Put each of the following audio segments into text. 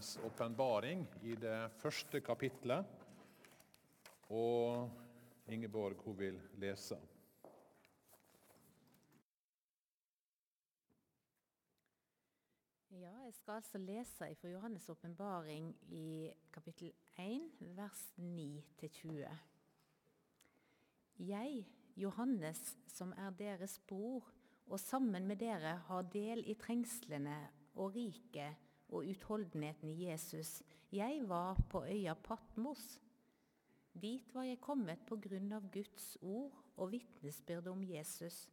Johannes' åpenbaring i det første kapitlet. Og Ingeborg hun vil lese. Ja, jeg skal altså lese fra Johannes' åpenbaring i kapittel 1, vers 9-20. Jeg, Johannes, som er deres bror, og sammen med dere har del i trengslene og riket og utholdenheten i Jesus. Jeg var på øya Patmos. Dit var jeg kommet på grunn av Guds ord og vitnesbyrd om Jesus.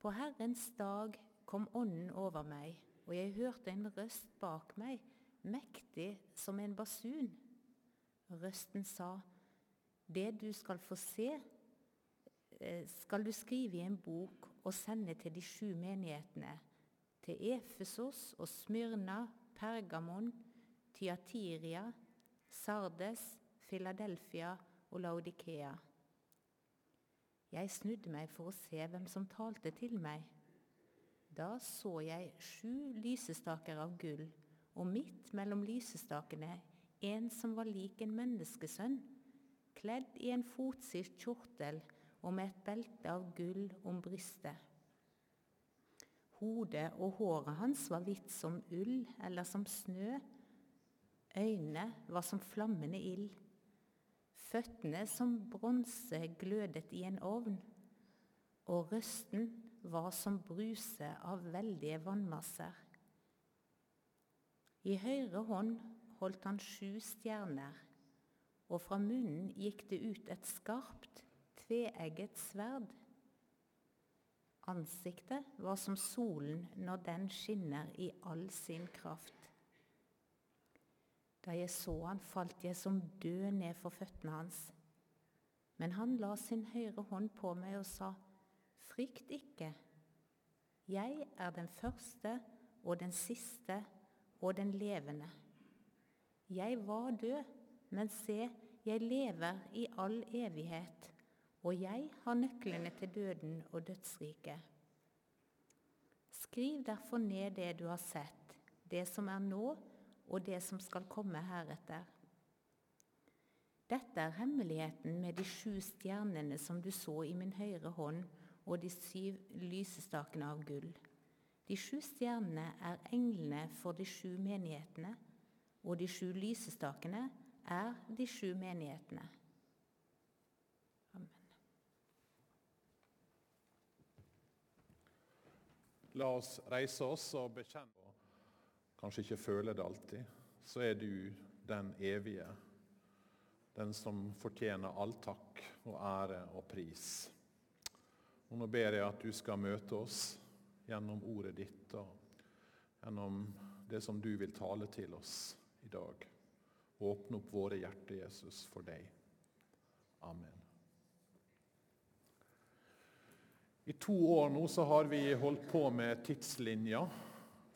På Herrens dag kom Ånden over meg, og jeg hørte en røst bak meg, mektig som en basun. Røsten sa, Det du skal få se, eh, skal du skrive i en bok og sende til de sju menighetene til Efesos og Smyrna, Pergamon, Tyatiria, Sardes, Philadelphia og Laudikea. Jeg snudde meg for å se hvem som talte til meg. Da så jeg sju lysestaker av gull, og midt mellom lysestakene en som var lik en menneskesønn, kledd i en fotsid kjortel og med et belte av gull om brystet. Hodet og håret hans var hvitt som ull eller som snø. Øynene var som flammende ild. Føttene som bronse glødet i en ovn. Og røsten var som bruse av veldige vannmasser. I høyre hånd holdt han sju stjerner, og fra munnen gikk det ut et skarpt, tveegget sverd. Ansiktet var som solen når den skinner i all sin kraft. Da jeg så han, falt jeg som død ned for føttene hans. Men han la sin høyre hånd på meg og sa, Frykt ikke. Jeg er den første og den siste og den levende. Jeg var død, men se, jeg lever i all evighet og jeg har nøklene til døden og dødsriket. Skriv derfor ned det du har sett, det som er nå, og det som skal komme heretter. Dette er hemmeligheten med de sju stjernene som du så i min høyre hånd, og de syv lysestakene av gull. De sju stjernene er englene for de sju menighetene, og de sju lysestakene er de sju menighetene. La oss reise oss og bekjenne Kanskje ikke føle det alltid. Så er du den evige. Den som fortjener all takk og ære og pris. Og Nå ber jeg at du skal møte oss gjennom ordet ditt og gjennom det som du vil tale til oss i dag. Åpne opp våre hjerter, Jesus, for deg. Amen. I to år nå så har vi holdt på med tidslinja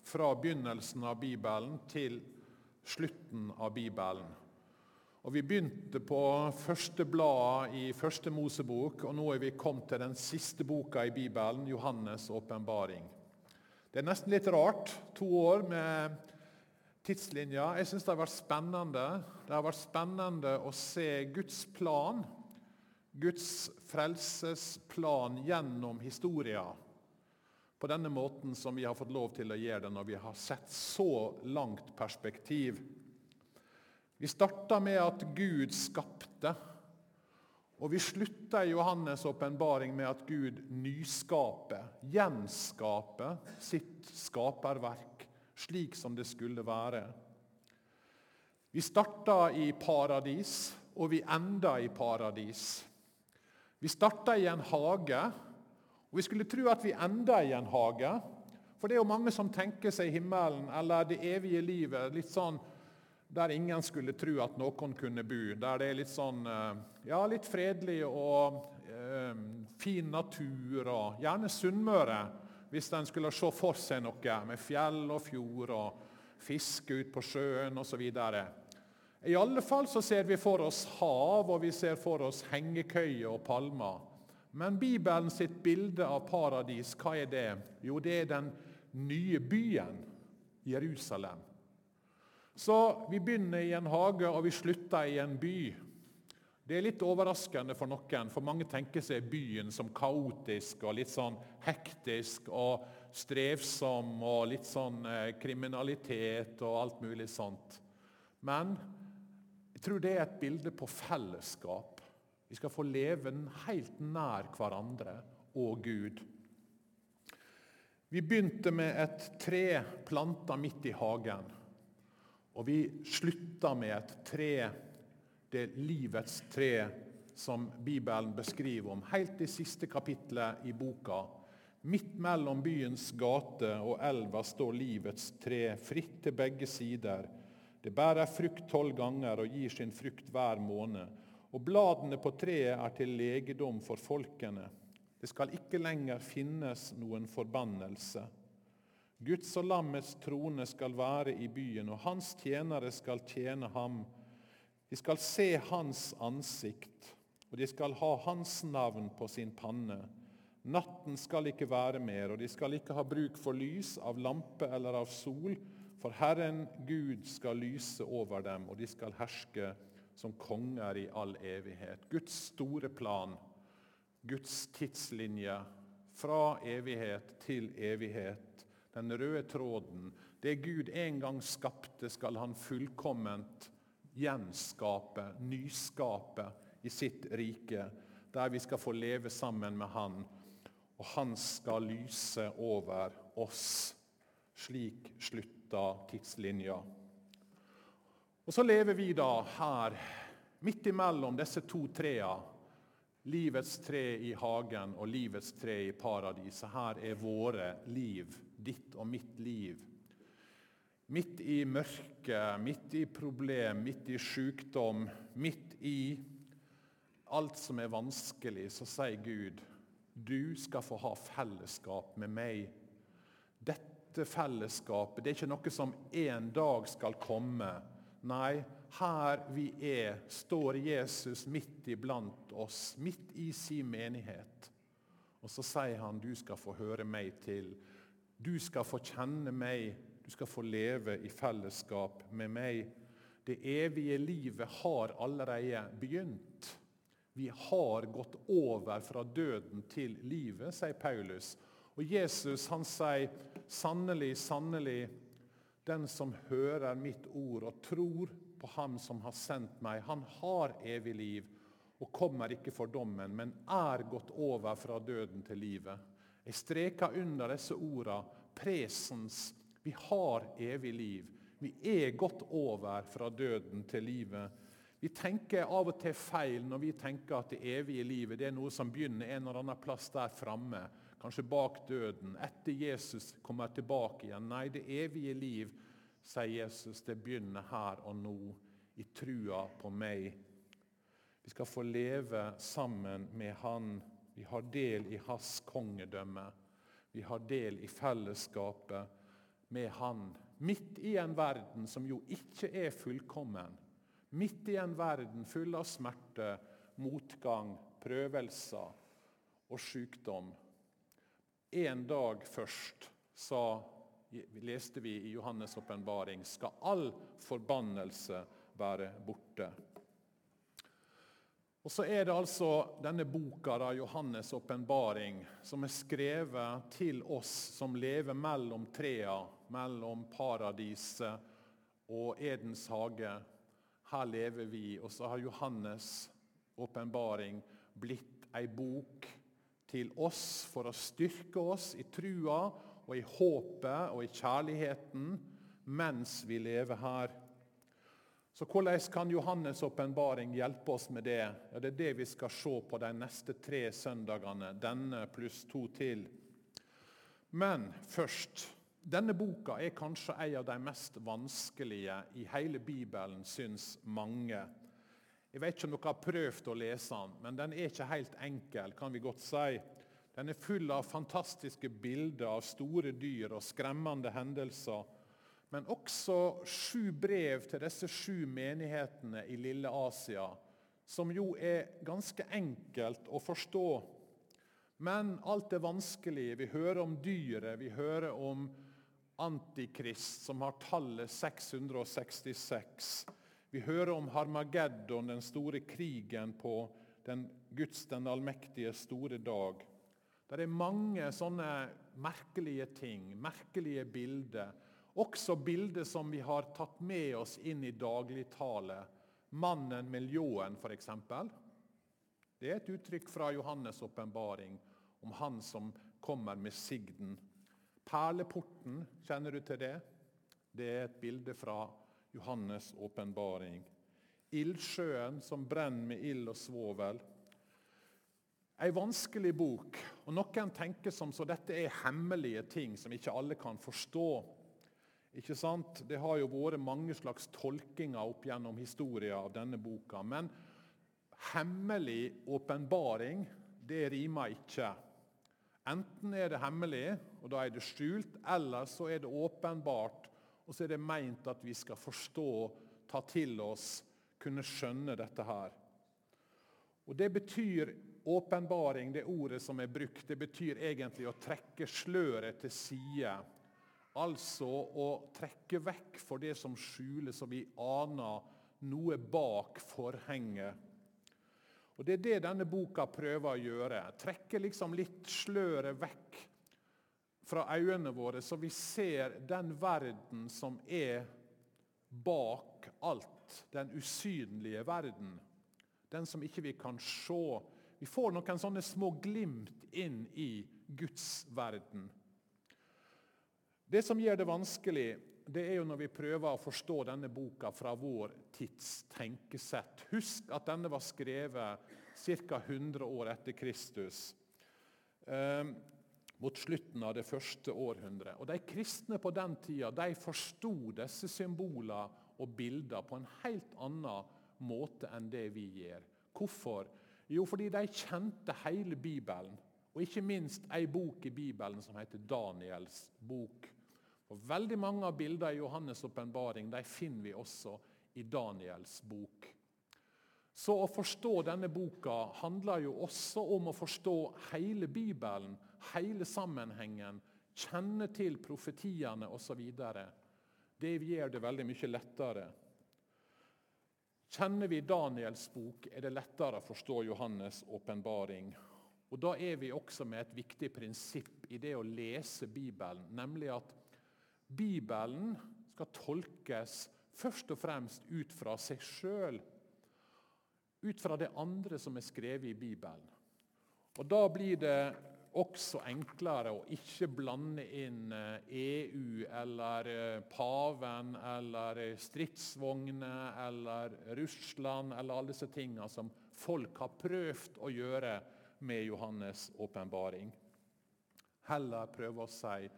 fra begynnelsen av Bibelen til slutten av Bibelen. Og Vi begynte på første bladet i første Mosebok, og nå er vi kommet til den siste boka i Bibelen, Johannes' åpenbaring. Det er nesten litt rart, to år med tidslinja. Jeg syns det har vært spennende. Det har vært spennende å se Guds plan Guds frelsesplan gjennom historia på denne måten som vi har fått lov til å gjøre det når vi har sett så langt perspektiv. Vi starta med at Gud skapte, og vi slutta i Johannes' åpenbaring med at Gud nyskaper, gjenskaper sitt skaperverk slik som det skulle være. Vi starta i paradis, og vi enda i paradis. Vi starta i en hage, og vi skulle tro at vi enda i en hage. For det er jo mange som tenker seg himmelen eller det evige livet litt sånn der ingen skulle tro at noen kunne bo. Der det er litt sånn eh, ja, litt fredelig og eh, fin natur, og gjerne Sunnmøre, hvis en skulle se for seg noe med fjell og fjord og fiske ut på sjøen osv. I alle fall så ser vi for oss hav, og vi ser for oss hengekøyer og palmer. Men Bibelen sitt bilde av paradis, hva er det? Jo, det er den nye byen, Jerusalem. Så vi begynner i en hage, og vi slutter i en by. Det er litt overraskende for noen, for mange tenker seg byen som kaotisk og litt sånn hektisk og strevsom og litt sånn eh, kriminalitet og alt mulig sånt. Men jeg tror det er et bilde på fellesskap. Vi skal få leve helt nær hverandre og Gud. Vi begynte med et tre planta midt i hagen. Og vi slutta med et tre, det livets tre som Bibelen beskriver om, helt i siste kapittelet i boka. Midt mellom byens gate og elva står livets tre, fritt til begge sider. Det bærer frukt tolv ganger og gir sin frukt hver måned. Og bladene på treet er til legedom for folkene. Det skal ikke lenger finnes noen forbannelse. Guds og lammets trone skal være i byen, og hans tjenere skal tjene ham. De skal se hans ansikt, og de skal ha hans navn på sin panne. Natten skal ikke være mer, og de skal ikke ha bruk for lys av lampe eller av sol, for Herren Gud skal lyse over dem, og de skal herske som konger i all evighet. Guds store plan, Guds tidslinje fra evighet til evighet. Den røde tråden. Det Gud en gang skapte, skal han fullkomment gjenskape, nyskape i sitt rike, der vi skal få leve sammen med Han og han skal lyse over oss. Slik slutta tidslinja. Og Så lever vi da her, midt imellom disse to trea. Livets tre i hagen og livets tre i paradiset. Her er våre liv, ditt og mitt liv. Midt i mørket, midt i problem, midt i sykdom, midt i alt som er vanskelig, så sier Gud du skal få ha fellesskap med meg. Dette fellesskapet det er ikke noe som en dag skal komme. Nei, her vi er, står Jesus midt iblant oss, midt i sin menighet. Og så sier han du skal få høre meg til. Du skal få kjenne meg, du skal få leve i fellesskap med meg. Det evige livet har allerede begynt. Vi har gått over fra døden til livet, sier Paulus. Og Jesus han sier, 'Sannelig, sannelig, den som hører mitt ord og tror på Ham som har sendt meg, han har evig liv og kommer ikke for dommen, men er gått over fra døden til livet.' Jeg streker under disse ordene presens. Vi har evig liv. Vi er gått over fra døden til livet. Vi tenker av og til feil når vi tenker at det evige livet det er noe som begynner en eller annen plass der framme, kanskje bak døden, etter Jesus kommer tilbake igjen. Nei, det evige liv, sier Jesus, det begynner her og nå, i trua på meg. Vi skal få leve sammen med Han. Vi har del i Hans kongedømme. Vi har del i fellesskapet med Han. Midt i en verden som jo ikke er fullkommen. Midt i en verden full av smerte, motgang, prøvelser og sykdom. En dag først, sa, leste vi i Johannes' åpenbaring, skal all forbannelse være borte. Og Så er det altså denne boka, da, Johannes' åpenbaring, som er skrevet til oss som lever mellom trea, mellom paradiset og Edens hage her lever vi. Og så har Johannes' åpenbaring blitt ei bok til oss for å styrke oss i trua og i håpet og i kjærligheten mens vi lever her. Så Hvordan kan Johannes' åpenbaring hjelpe oss med det? Ja, det er det vi skal se på de neste tre søndagene, denne pluss to til. Men først denne boka er kanskje en av de mest vanskelige i hele Bibelen, syns mange. Jeg vet ikke om dere har prøvd å lese den, men den er ikke helt enkel. kan vi godt si. Den er full av fantastiske bilder av store dyr og skremmende hendelser. Men også sju brev til disse sju menighetene i lille Asia, som jo er ganske enkelt å forstå. Men alt er vanskelig. Vi hører om dyret, vi hører om Antikrist, som har tallet 666. Vi hører om Harmageddon, den store krigen på den Guds den allmektige store dag. Det er mange sånne merkelige ting, merkelige bilder. Også bilder som vi har tatt med oss inn i dagligtale. Mannen med ljåen, f.eks. Det er et uttrykk fra Johannes' åpenbaring om han som kommer med sigden. Perleporten, kjenner du til det? Det er et bilde fra Johannes' åpenbaring. Ildsjøen som brenner med ild og svovel. Ei vanskelig bok. og Noen tenker som så dette er hemmelige ting som ikke alle kan forstå. Ikke sant? Det har jo vært mange slags tolkinger opp gjennom historien av denne boka. Men hemmelig åpenbaring, det rimer ikke. Enten er det hemmelig, og da er det skjult, eller så er det åpenbart, og så er det meint at vi skal forstå, ta til oss, kunne skjønne dette her. Og Det betyr åpenbaring, det ordet som er brukt, det betyr egentlig å trekke sløret til side Altså å trekke vekk for det som skjuler, og vi aner noe bak forhenget. Og Det er det denne boka prøver å gjøre. Trekke liksom litt sløret vekk fra øynene våre, så vi ser den verden som er bak alt. Den usynlige verden. Den som ikke vi kan se. Vi får noen sånne små glimt inn i Guds verden. Det som gjør det vanskelig, det er jo når vi prøver å forstå denne boka fra vår tids tenkesett. Husk at denne var skrevet ca. 100 år etter Kristus. Mot slutten av det første århundret. Og De kristne på den tida de forsto disse symboler og bilder på en helt annen måte enn det vi gjør. Hvorfor? Jo, fordi de kjente hele Bibelen. Og ikke minst ei bok i Bibelen som heter Daniels bok. Og Veldig mange av bildene i Johannes' åpenbaring finner vi også i Daniels bok. Så å forstå denne boka handler jo også om å forstå hele Bibelen, hele sammenhengen, kjenne til profetiene osv. Det gjør det veldig mye lettere. Kjenner vi Daniels bok, er det lettere å forstå Johannes' åpenbaring. Og Da er vi også med et viktig prinsipp i det å lese Bibelen, nemlig at Bibelen skal tolkes først og fremst ut fra seg sjøl. Ut fra det andre som er skrevet i Bibelen. Og Da blir det også enklere å ikke blande inn EU eh, e eller eh, paven eller eh, stridsvogner eller Russland eller alle disse tingene som folk har prøvd å gjøre med Johannes' åpenbaring. Heller prøve å si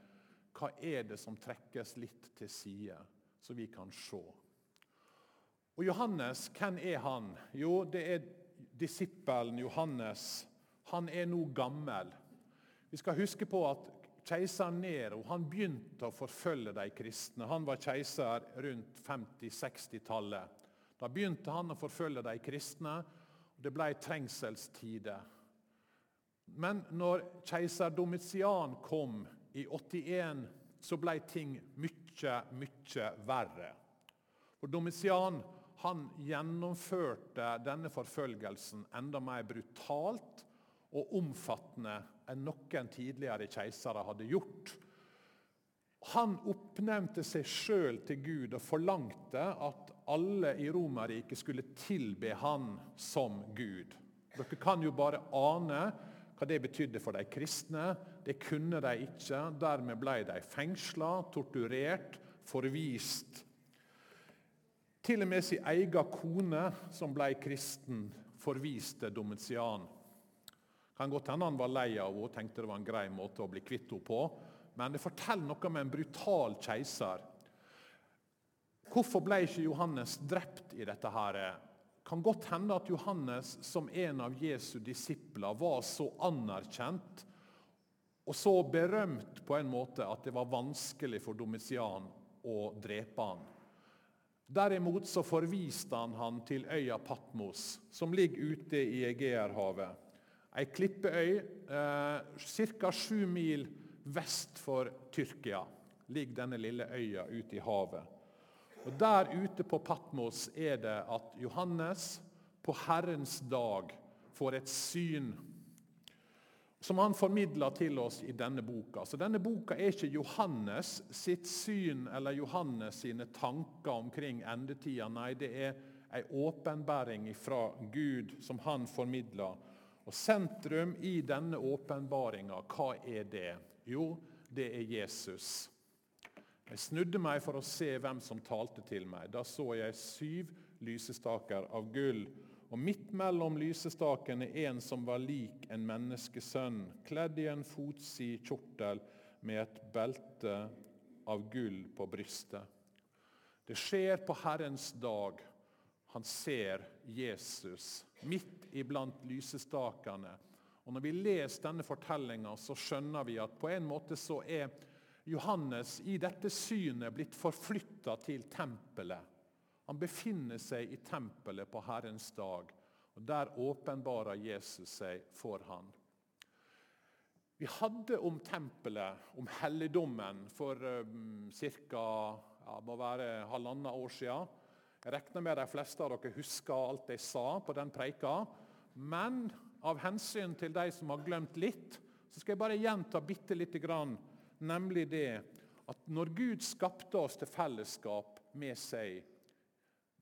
hva er det som trekkes litt til side, så vi kan se? Og Johannes, hvem er han? Jo, det er disippelen Johannes. Han er nå gammel. Vi skal huske på at keiser Nero han begynte å forfølge de kristne. Han var keiser rundt 50-60-tallet. Da begynte han å forfølge de kristne. og Det ble trengselstider. Men når keiser Domitian kom i 81 så ble ting mye, mye verre. For Domitian han gjennomførte denne forfølgelsen enda mer brutalt og omfattende enn noen tidligere keisere hadde gjort. Han oppnevnte seg sjøl til Gud og forlangte at alle i Romerriket skulle tilbe han som Gud. Dere kan jo bare ane hva det betydde for de kristne. Det kunne de ikke. Dermed ble de fengsla, torturert, forvist. Til og med sin egen kone, som ble kristen, forviste Domitian. Kan godt hende han var lei av henne og tenkte det var en grei måte å bli kvitt henne på. Men det forteller noe om en brutal keiser. Hvorfor ble ikke Johannes drept i dette? her? kan godt hende at Johannes som en av Jesu disipler var så anerkjent og så berømt på en måte at det var vanskelig for Domitian å drepe han. Derimot så forviste han han til øya Patmos, som ligger ute i Egeerhavet. Ei klippeøy eh, ca. sju mil vest for Tyrkia. ligger denne lille øya ute i havet. Og Der ute på Patmos er det at Johannes på Herrens dag får et syn som han formidler til oss i denne boka. Så Denne boka er ikke Johannes sitt syn eller Johannes sine tanker omkring endetida. Nei, det er ei åpenbaring fra Gud som han formidler. Og Sentrum i denne åpenbaringa, hva er det? Jo, det er Jesus. Jeg snudde meg for å se hvem som talte til meg. Da så jeg syv lysestaker av gull og midt mellom lysestakene en som var lik en menneskesønn, kledd i en fotsid kjortel med et belte av gull på brystet. Det skjer på Herrens dag. Han ser Jesus midt iblant lysestakene. Og Når vi leser denne fortellinga, så skjønner vi at på en måte så er Johannes i dette synet blitt forflytta til tempelet. Han befinner seg i tempelet på Herrens dag, og der åpenbarer Jesus seg for han. Vi hadde om tempelet, om helligdommen, for um, ca. Ja, halvannet år siden. Jeg regner med de fleste av dere husker alt jeg sa på den preika. Men av hensyn til de som har glemt litt, så skal jeg bare gjenta bitte lite grann. Nemlig det at når Gud skapte oss til fellesskap med seg,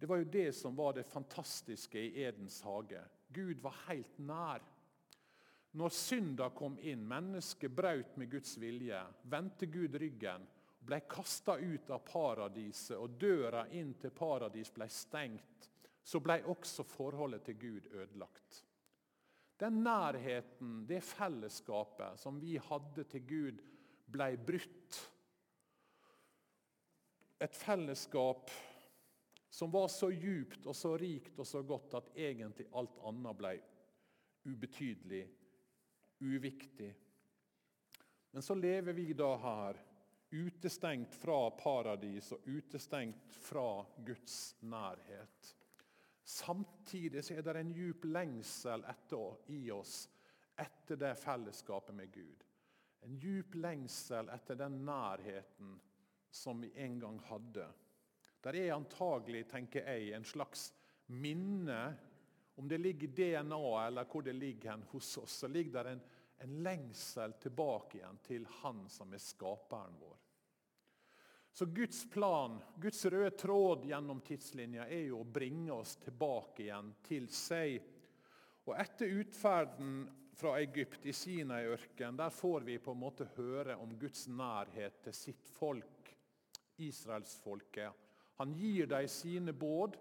det var jo det som var det fantastiske i Edens hage. Gud var helt nær. Når synda kom inn, mennesket brøt med Guds vilje, vendte Gud ryggen, ble kasta ut av paradiset, og døra inn til paradis ble stengt, så ble også forholdet til Gud ødelagt. Den nærheten, det fellesskapet som vi hadde til Gud, ble brutt. Et fellesskap som var så djupt og så rikt og så godt at egentlig alt annet ble ubetydelig, uviktig. Men så lever vi da her, utestengt fra paradis og utestengt fra Guds nærhet. Samtidig er det en djup lengsel etter, i oss etter det fellesskapet med Gud. En djup lengsel etter den nærheten som vi en gang hadde. Der er antagelig, tenker jeg, en slags minne Om det ligger i DNA eller hvor det ligger hen hos oss, så ligger det en, en lengsel tilbake igjen til Han som er skaperen vår. Så Guds plan, Guds røde tråd gjennom tidslinja er jo å bringe oss tilbake igjen til seg. Og Etter utferden fra Egypt i Sinai-ørkenen der får vi på en måte høre om Guds nærhet til sitt folk, israelsfolket. Han gir dem sine båd.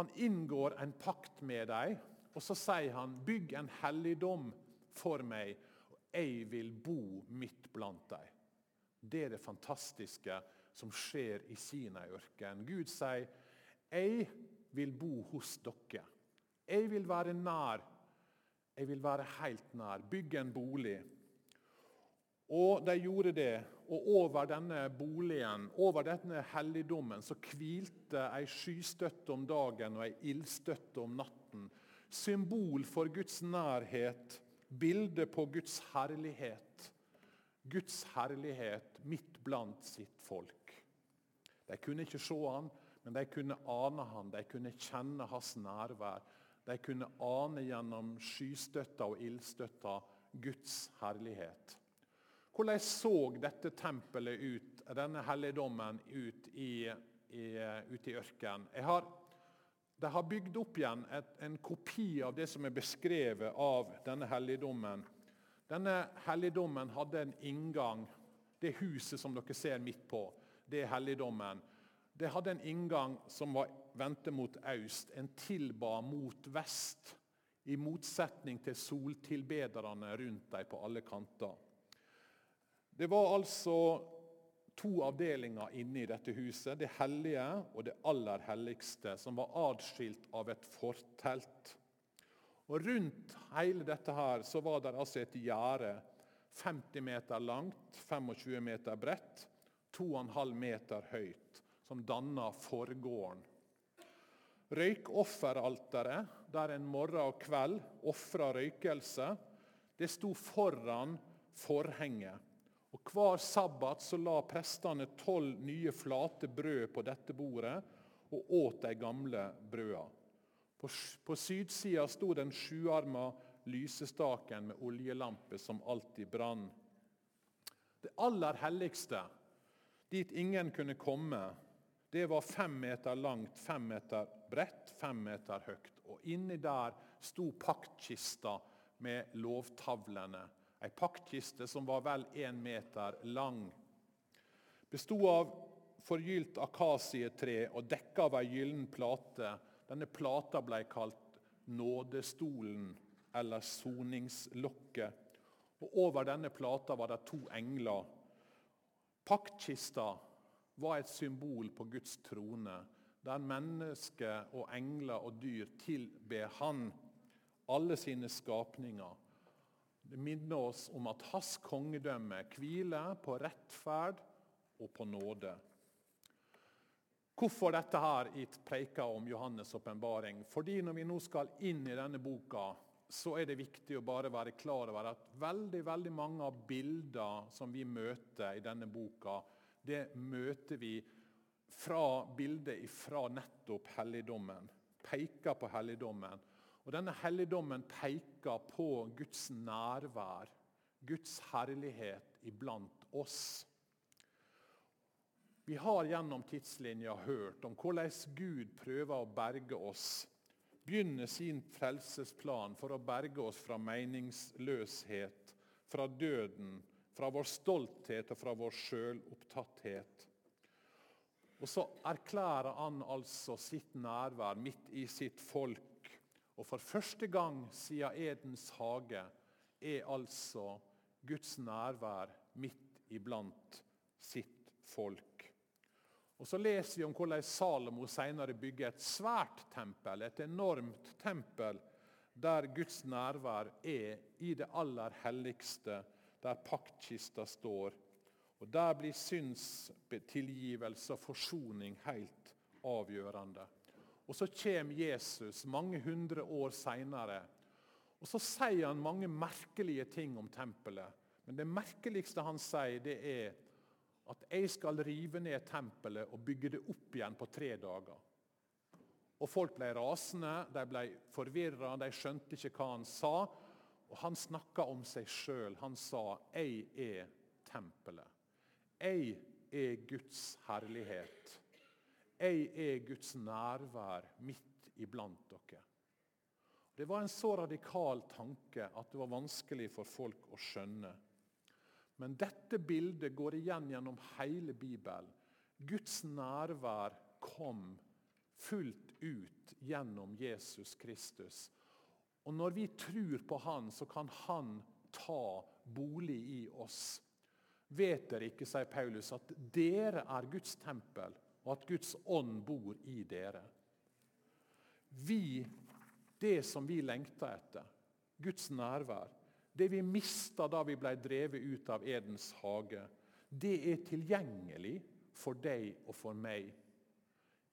Han inngår en pakt med dem. Og så sier han, 'Bygg en helligdom for meg, og jeg vil bo midt blant dem.' Det er det fantastiske som skjer i Sinai-ørkenen. Gud sier, 'Jeg vil bo hos dere. Jeg vil være nær. Jeg vil være helt nær. Bygge en bolig.' Og de gjorde det. Og over denne boligen, over denne helligdommen, så hvilte ei skystøtte om dagen og ei ildstøtte om natten. Symbol for Guds nærhet, bilde på Guds herlighet. Guds herlighet midt blant sitt folk. De kunne ikke se han, men de kunne ane han, de kunne kjenne hans nærvær. De kunne ane gjennom skystøtta og ildstøtta Guds herlighet. Hvordan så dette tempelet ut, denne helligdommen ut i, i, ut i ørkenen? de har bygd opp igjen et, en kopi av det som er beskrevet av denne helligdommen. Denne helligdommen hadde en inngang. Det huset som dere ser midt på, det er helligdommen. Det hadde en inngang som var vendte mot øst. En tilba mot vest, i motsetning til soltilbederne rundt dem på alle kanter. Det var altså to avdelinger inne i dette huset. Det hellige og det aller helligste, som var adskilt av et fortelt. Og Rundt hele dette her så var det altså et gjerde 50 meter langt, 25 meter bredt, 2,5 meter høyt, som danna forgården. Røykofferalteret, der en morgen og kveld ofra røykelse, det sto foran forhenget. Og Hver sabbat så la prestene tolv nye flate brød på dette bordet og åt de gamle brøda. På, på sydsida sto den sjuarma lysestaken med oljelampe som alltid brann. Det aller helligste, dit ingen kunne komme, det var fem meter langt, fem meter bredt, fem meter høyt. Og inni der sto paktkista med lovtavlene Ei paktkiste som var vel én meter lang. Bestod av forgylt akasietre og dekka av ei gyllen plate. Denne plata ble kalt nådestolen eller soningslokket. Og Over denne plata var det to engler. Paktkista var et symbol på Guds trone, der mennesker og engler og dyr tilber Han, alle sine skapninger. Det minner oss om at hans kongedømme hviler på rettferd og på nåde. Hvorfor dette her i preika om Johannes' åpenbaring? Fordi når vi nå skal inn i denne boka, så er det viktig å bare være klar over at veldig veldig mange av bildene som vi møter i denne boka, det møter vi fra bildet fra nettopp helligdommen. Peker på helligdommen. Og Denne helligdommen peker på Guds nærvær, Guds herlighet iblant oss. Vi har gjennom tidslinja hørt om hvordan Gud prøver å berge oss. Begynner sin frelsesplan for å berge oss fra meningsløshet, fra døden, fra vår stolthet og fra vår sjølopptatthet. Og så erklærer han altså sitt nærvær midt i sitt folk og For første gang siden Edens hage er altså Guds nærvær midt iblant sitt folk. Og Så leser vi om hvordan Salomo senere bygger et svært tempel, et enormt tempel, der Guds nærvær er i det aller helligste, der paktkista står. Og Der blir synstilgivelse og forsoning helt avgjørende. Og Så kommer Jesus mange hundre år seinere. Og så sier han mange merkelige ting om tempelet. Men det merkeligste han sier, det er at jeg skal rive ned tempelet og bygge det opp igjen på tre dager. Og Folk ble rasende, de ble forvirra, de skjønte ikke hva han sa. Og Han snakka om seg sjøl. Han sa 'Jeg er tempelet'. Jeg er Guds herlighet. Jeg er Guds nærvær midt iblant dere. Det var en så radikal tanke at det var vanskelig for folk å skjønne. Men dette bildet går igjen gjennom hele Bibelen. Guds nærvær kom fullt ut gjennom Jesus Kristus. Og Når vi tror på Han, så kan Han ta bolig i oss. Vet dere ikke, sier Paulus, at dere er Guds tempel? og at Guds ånd bor i dere. Vi, det som vi lengter etter, Guds nærvær, det vi mista da vi ble drevet ut av Edens hage, det er tilgjengelig for deg og for meg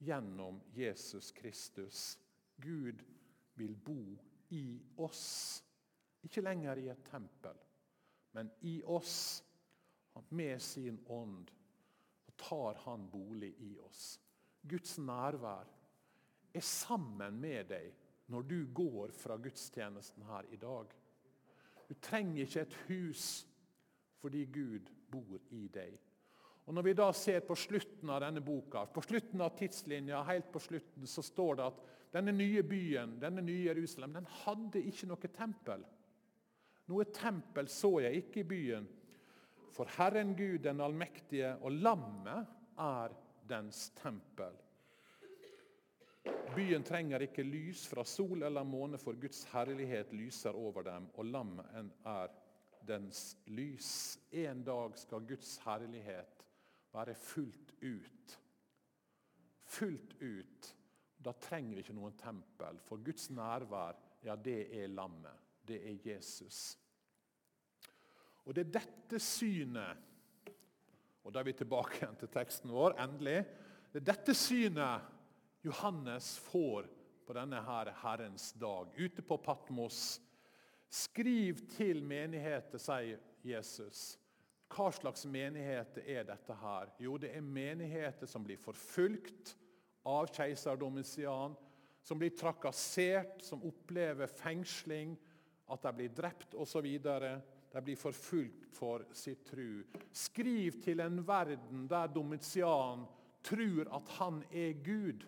gjennom Jesus Kristus. Gud vil bo i oss. Ikke lenger i et tempel, men i oss med sin ånd og tar han bolig i oss. Guds nærvær er sammen med deg når du går fra gudstjenesten her i dag. Du trenger ikke et hus fordi Gud bor i deg. Og Når vi da ser på slutten av denne boka, på slutten av tidslinja, helt på slutten, så står det at denne nye byen, denne nye Jerusalem, den hadde ikke noe tempel. Noe tempel så jeg ikke i byen, for Herren Gud den allmektige og lammet er dens tempel. Byen trenger ikke lys fra sol eller måne, for Guds herlighet lyser over dem, og lammet er dens lys. En dag skal Guds herlighet være fullt ut. Fullt ut. Da trenger vi ikke noen tempel, for Guds nærvær, ja, det er lammet. Det er Jesus. Og Det er dette synet og Da er vi tilbake igjen til teksten vår. endelig. Det er dette synet Johannes får på denne her Herrens dag, ute på Patmos. Skriv til menigheter, sier Jesus. Hva slags menigheter er dette her? Jo, det er menigheter som blir forfulgt av keiser Domitian, som blir trakassert, som opplever fengsling, at de blir drept osv. De blir forfulgt for sitt tru. Skriv til en verden der Domitian tror at han er Gud.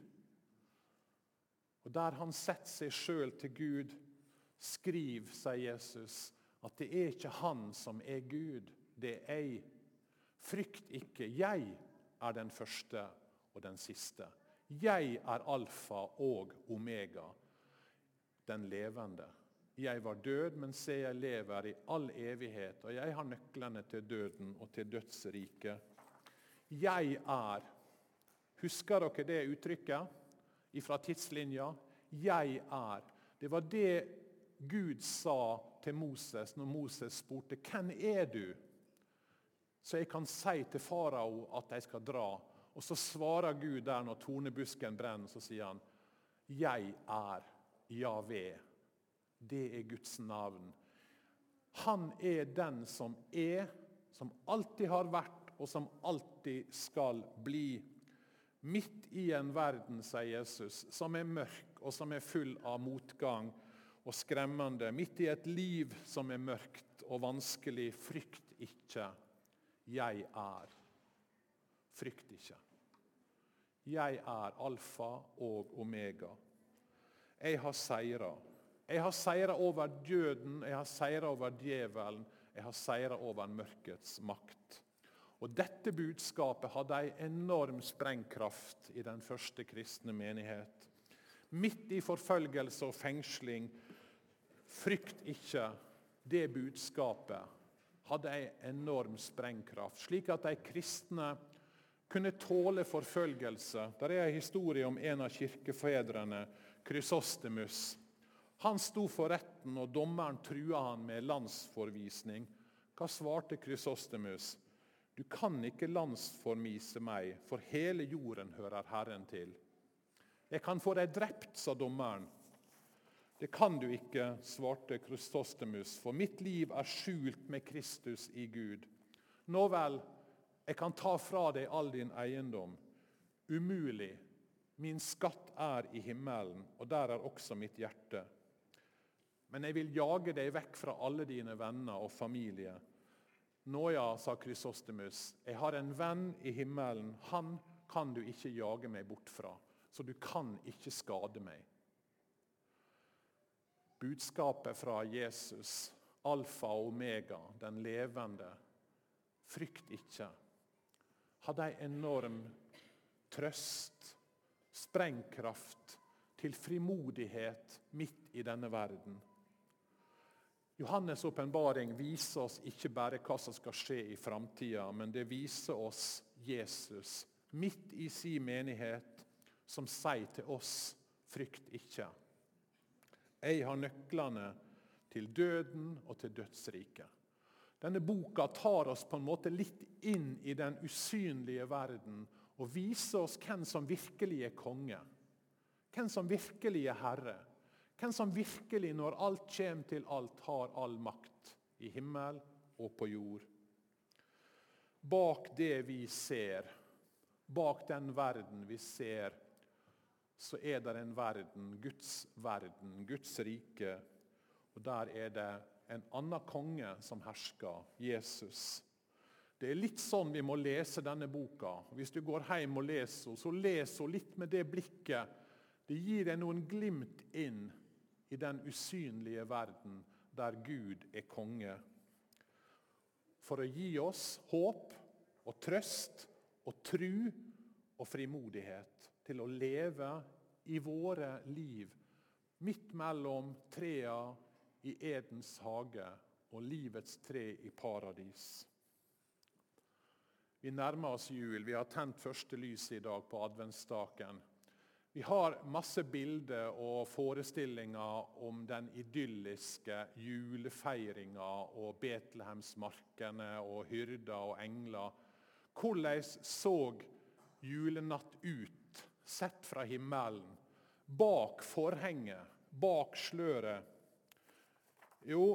Og Der han setter seg sjøl til Gud, skriv, sier Jesus, at det er ikke han som er Gud, det er jeg. Frykt ikke, jeg er den første og den siste. Jeg er alfa og omega, den levende. Jeg var død, men se, jeg lever i all evighet, og jeg har nøklene til døden og til dødsriket. Jeg er. Husker dere det uttrykket fra tidslinja? Jeg er. Det var det Gud sa til Moses når Moses spurte hvem er du? Så jeg kan si til farao at de skal dra. Og så svarer Gud der når tornebusken brenner, så sier han, 'Jeg er Javé'. Det er Guds navn. Han er den som er, som alltid har vært, og som alltid skal bli. Midt i en verden, sier Jesus, som er mørk og som er full av motgang og skremmende. Midt i et liv som er mørkt og vanskelig. Frykt ikke. Jeg er. Frykt ikke. Jeg er alfa og omega. Jeg har seira. Jeg har seira over døden, jeg har seira over djevelen, jeg har seira over mørkets makt. Og Dette budskapet hadde en enorm sprengkraft i den første kristne menighet. Midt i forfølgelse og fengsling, frykt ikke, det budskapet hadde en enorm sprengkraft, slik at de kristne kunne tåle forfølgelse. Der er en historie om en av kirkefedrene, Krysostemus. Han sto for retten, og dommeren trua han med landsforvisning. Hva svarte Krysostemus? Du kan ikke landsformise meg, for hele jorden hører Herren til. Jeg kan få deg drept, sa dommeren. Det kan du ikke, svarte Krustostemus, for mitt liv er skjult med Kristus i Gud. Nå vel, jeg kan ta fra deg all din eiendom. Umulig. Min skatt er i himmelen, og der er også mitt hjerte. Men jeg vil jage deg vekk fra alle dine venner og familie. Nå ja, sa Krysostemus, jeg har en venn i himmelen. Han kan du ikke jage meg bort fra, så du kan ikke skade meg budskapet fra Jesus, alfa og omega, den levende, frykt ikke, hadde en enorm trøst, sprengkraft, til frimodighet midt i denne verden. Johannes' åpenbaring viser oss ikke bare hva som skal skje i framtida, men det viser oss Jesus midt i sin menighet, som sier til oss frykt ikke. Jeg har nøklene til døden og til dødsriket. Denne boka tar oss på en måte litt inn i den usynlige verden og viser oss hvem som virkelig er konge. Hvem som virkelig er herre. Hvem som virkelig, når alt kommer til alt, har all makt i himmel og på jord. Bak det vi ser, bak den verden vi ser, så er det en verden, Guds verden, Guds rike. Og Der er det en annen konge som hersker, Jesus. Det er litt sånn vi må lese denne boka. Hvis du går hjem og leser så les henne litt med det blikket. Det gir deg noen glimt inn i den usynlige verden der Gud er konge. For å gi oss håp og trøst og tru og frimodighet til å leve i våre liv midt mellom trea i Edens hage og livets tre i paradis. Vi nærmer oss jul. Vi har tent første lys i dag på adventsstaken. Vi har masse bilder og forestillinger om den idylliske julefeiringa og Betlehemsmarkene og hyrder og engler. Hvordan så julenatt ut, sett fra himmelen, bak forhenget, bak sløret? Jo,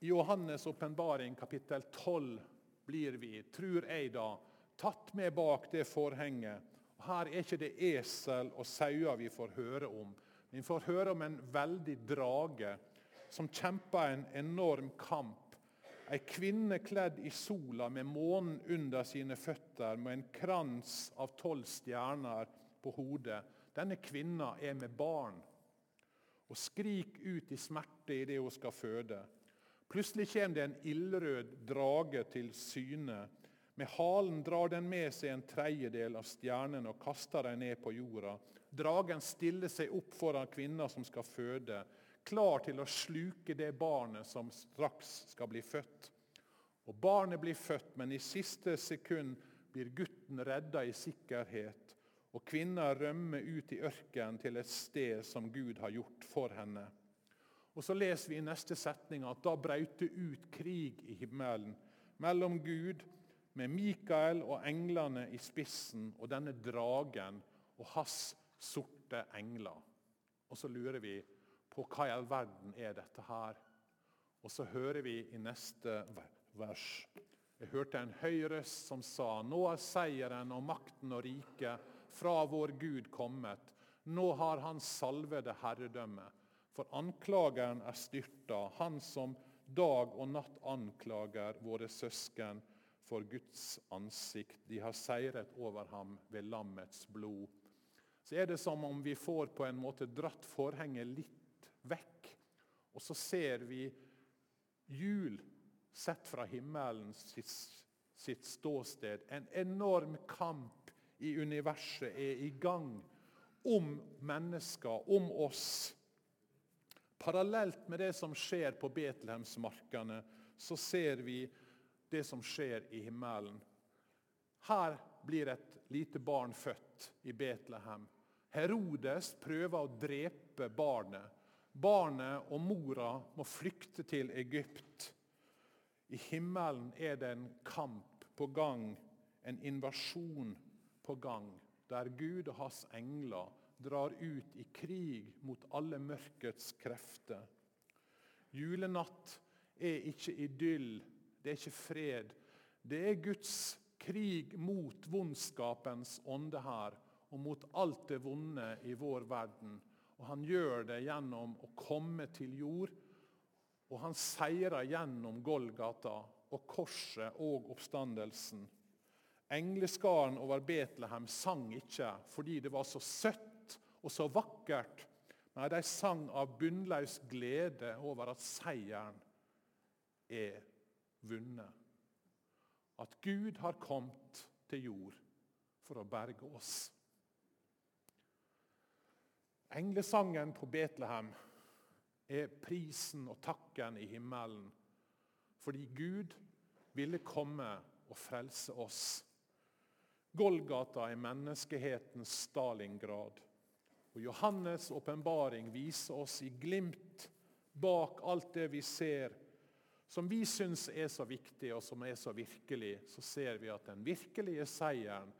I Johannes' åpenbaring kapittel 12 blir vi, tror jeg da, tatt med bak det forhenget. Her er ikke det esel og sauer vi får høre om. Vi får høre om en veldig drage som kjemper en enorm kamp. Ei kvinne kledd i sola med månen under sine føtter, med en krans av tolv stjerner på hodet. Denne kvinna er med barn og skriker ut i smerte idet hun skal føde. Plutselig kommer det en ildrød drage til syne. Med halen drar den med seg en tredjedel av stjernene og kaster dem ned på jorda. Dragen stiller seg opp foran kvinna som skal føde, klar til å sluke det barnet som straks skal bli født. Og Barnet blir født, men i siste sekund blir gutten redda i sikkerhet. Og kvinna rømmer ut i ørkenen til et sted som Gud har gjort for henne. Og Så leser vi i neste setning at da brøt det ut krig i himmelen mellom Gud, med Mikael og englene i spissen, og denne dragen og hans sorte engler. Og Så lurer vi på hva i all verden er dette her? Og så hører vi i neste vers Jeg hørte en høy røst som sa:" Nå er seieren og makten og riket fra vår Gud kommet. Nå har han salvede herredømme. For anklageren er styrta, han som dag og natt anklager våre søsken for Guds ansikt. De har seiret over ham ved lammets blod. Så er det som om vi får på en måte dratt forhenget litt vekk. Og så ser vi jul sett fra himmelen sitt, sitt ståsted. En enorm kamp i universet er i gang om mennesker, om oss. Parallelt med det som skjer på Betlehemsmarkene, så ser vi det som skjer i himmelen. Her blir et lite barn født i Betlehem. Herodes prøver å drepe barnet. Barnet og mora må flykte til Egypt. I himmelen er det en kamp på gang, en invasjon på gang, der Gud og hans engler drar ut i krig mot alle mørkets krefter. Julenatt er ikke idyll, det er ikke fred. Det er Guds krig mot vondskapens ånde her, og mot alt det vonde i vår verden. Og Han gjør det gjennom å komme til jord, og han seirer gjennom Golgata og korset og oppstandelsen. Engleskaren over Betlehem sang ikke fordi det var så søtt og så vakkert. Nei, de sang av bunnløs glede over at seieren er vunnet. At Gud har kommet til jord for å berge oss. Englesangen på Betlehem er prisen og takken i himmelen fordi Gud ville komme og frelse oss. Golgata er menneskehetens Stalingrad. Og Johannes' åpenbaring viser oss i glimt bak alt det vi ser, som vi syns er så viktig og som er så virkelig, så ser vi at den virkelige seieren,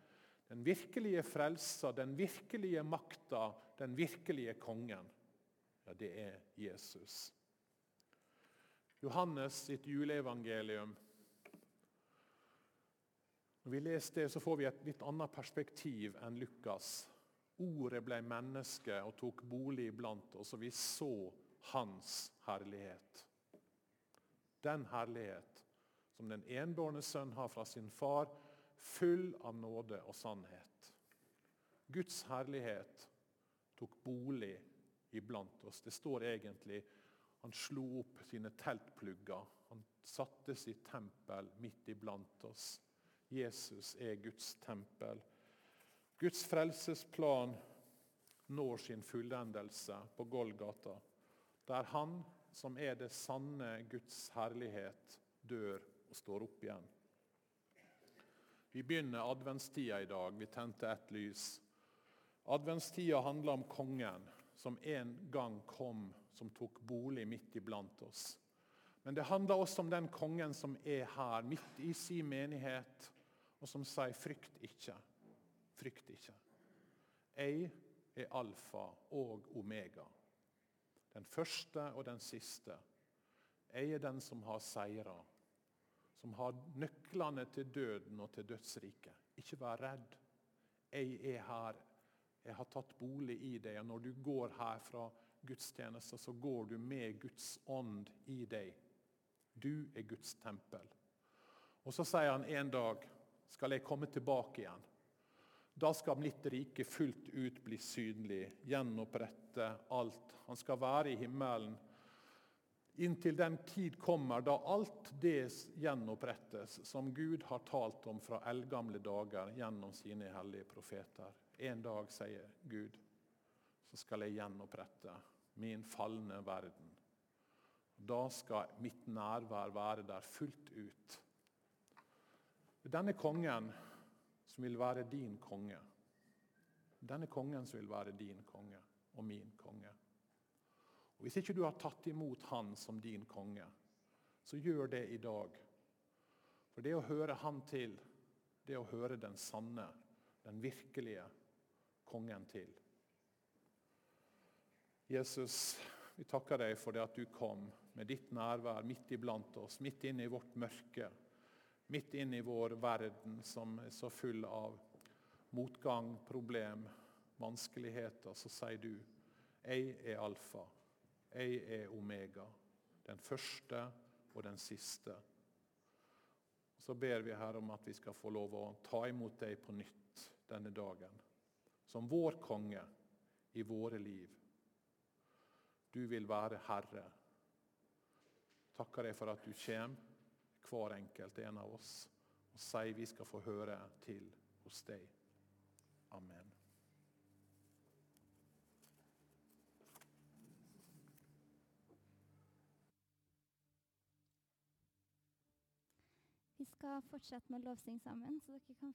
den virkelige frelsa, den virkelige makta, den virkelige kongen, ja, det er Jesus. Johannes sitt juleevangelium. Når vi leser det, så får vi et litt annet perspektiv enn Lukas. Ordet ble menneske og tok bolig iblant oss, og vi så hans herlighet. Den herlighet som den enbårne sønn har fra sin far, full av nåde og sannhet. Guds herlighet tok bolig iblant oss. Det står egentlig han slo opp sine teltplugger. Han satte sitt tempel midt iblant oss. Jesus er Guds tempel. Guds frelsesplan når sin fullendelse på Golgata, der Han som er det sanne Guds herlighet, dør og står opp igjen. Vi begynner adventstida i dag. Vi tente ett lys. Adventstida handler om kongen som en gang kom, som tok bolig midt iblant oss. Men det handler også om den kongen som er her, midt i sin menighet, og som sier 'frykt ikke'. Frykt ikke. Jeg er alfa og omega. Den første og den siste. Jeg er den som har seira, som har nøklene til døden og til dødsriket. Ikke vær redd. Jeg er her. Jeg har tatt bolig i deg. og Når du går her fra gudstjenester, så går du med Guds ånd i deg. Du er Guds tempel. Og Så sier han en dag skal jeg komme tilbake igjen. Da skal mitt rike fullt ut bli synlig, gjenopprette alt. Han skal være i himmelen inntil den tid kommer da alt det gjenopprettes som Gud har talt om fra eldgamle dager gjennom sine hellige profeter. En dag, sier Gud, så skal jeg gjenopprette min falne verden. Da skal mitt nærvær være der fullt ut. Denne kongen som vil være din konge. Denne kongen som vil være din konge og min konge. Og Hvis ikke du har tatt imot han som din konge, så gjør det i dag. For det å høre han til, det å høre den sanne, den virkelige kongen til. Jesus, vi takker deg for det at du kom med ditt nærvær midt iblant oss, midt inne i vårt mørke, midt inn i vår verden som er så full av motgang, problem, vanskeligheter. Så sier du, 'Jeg er alfa'. Jeg er omega, den første og den siste. Så ber vi her om at vi skal få lov å ta imot deg på nytt denne dagen. Som vår konge i våre liv. Du vil være herre. Takker deg for at du kommer, hver enkelt en av oss, og sier vi skal få høre til hos deg. Amen. Vi skal fortsette med lovsing sammen, så dere kan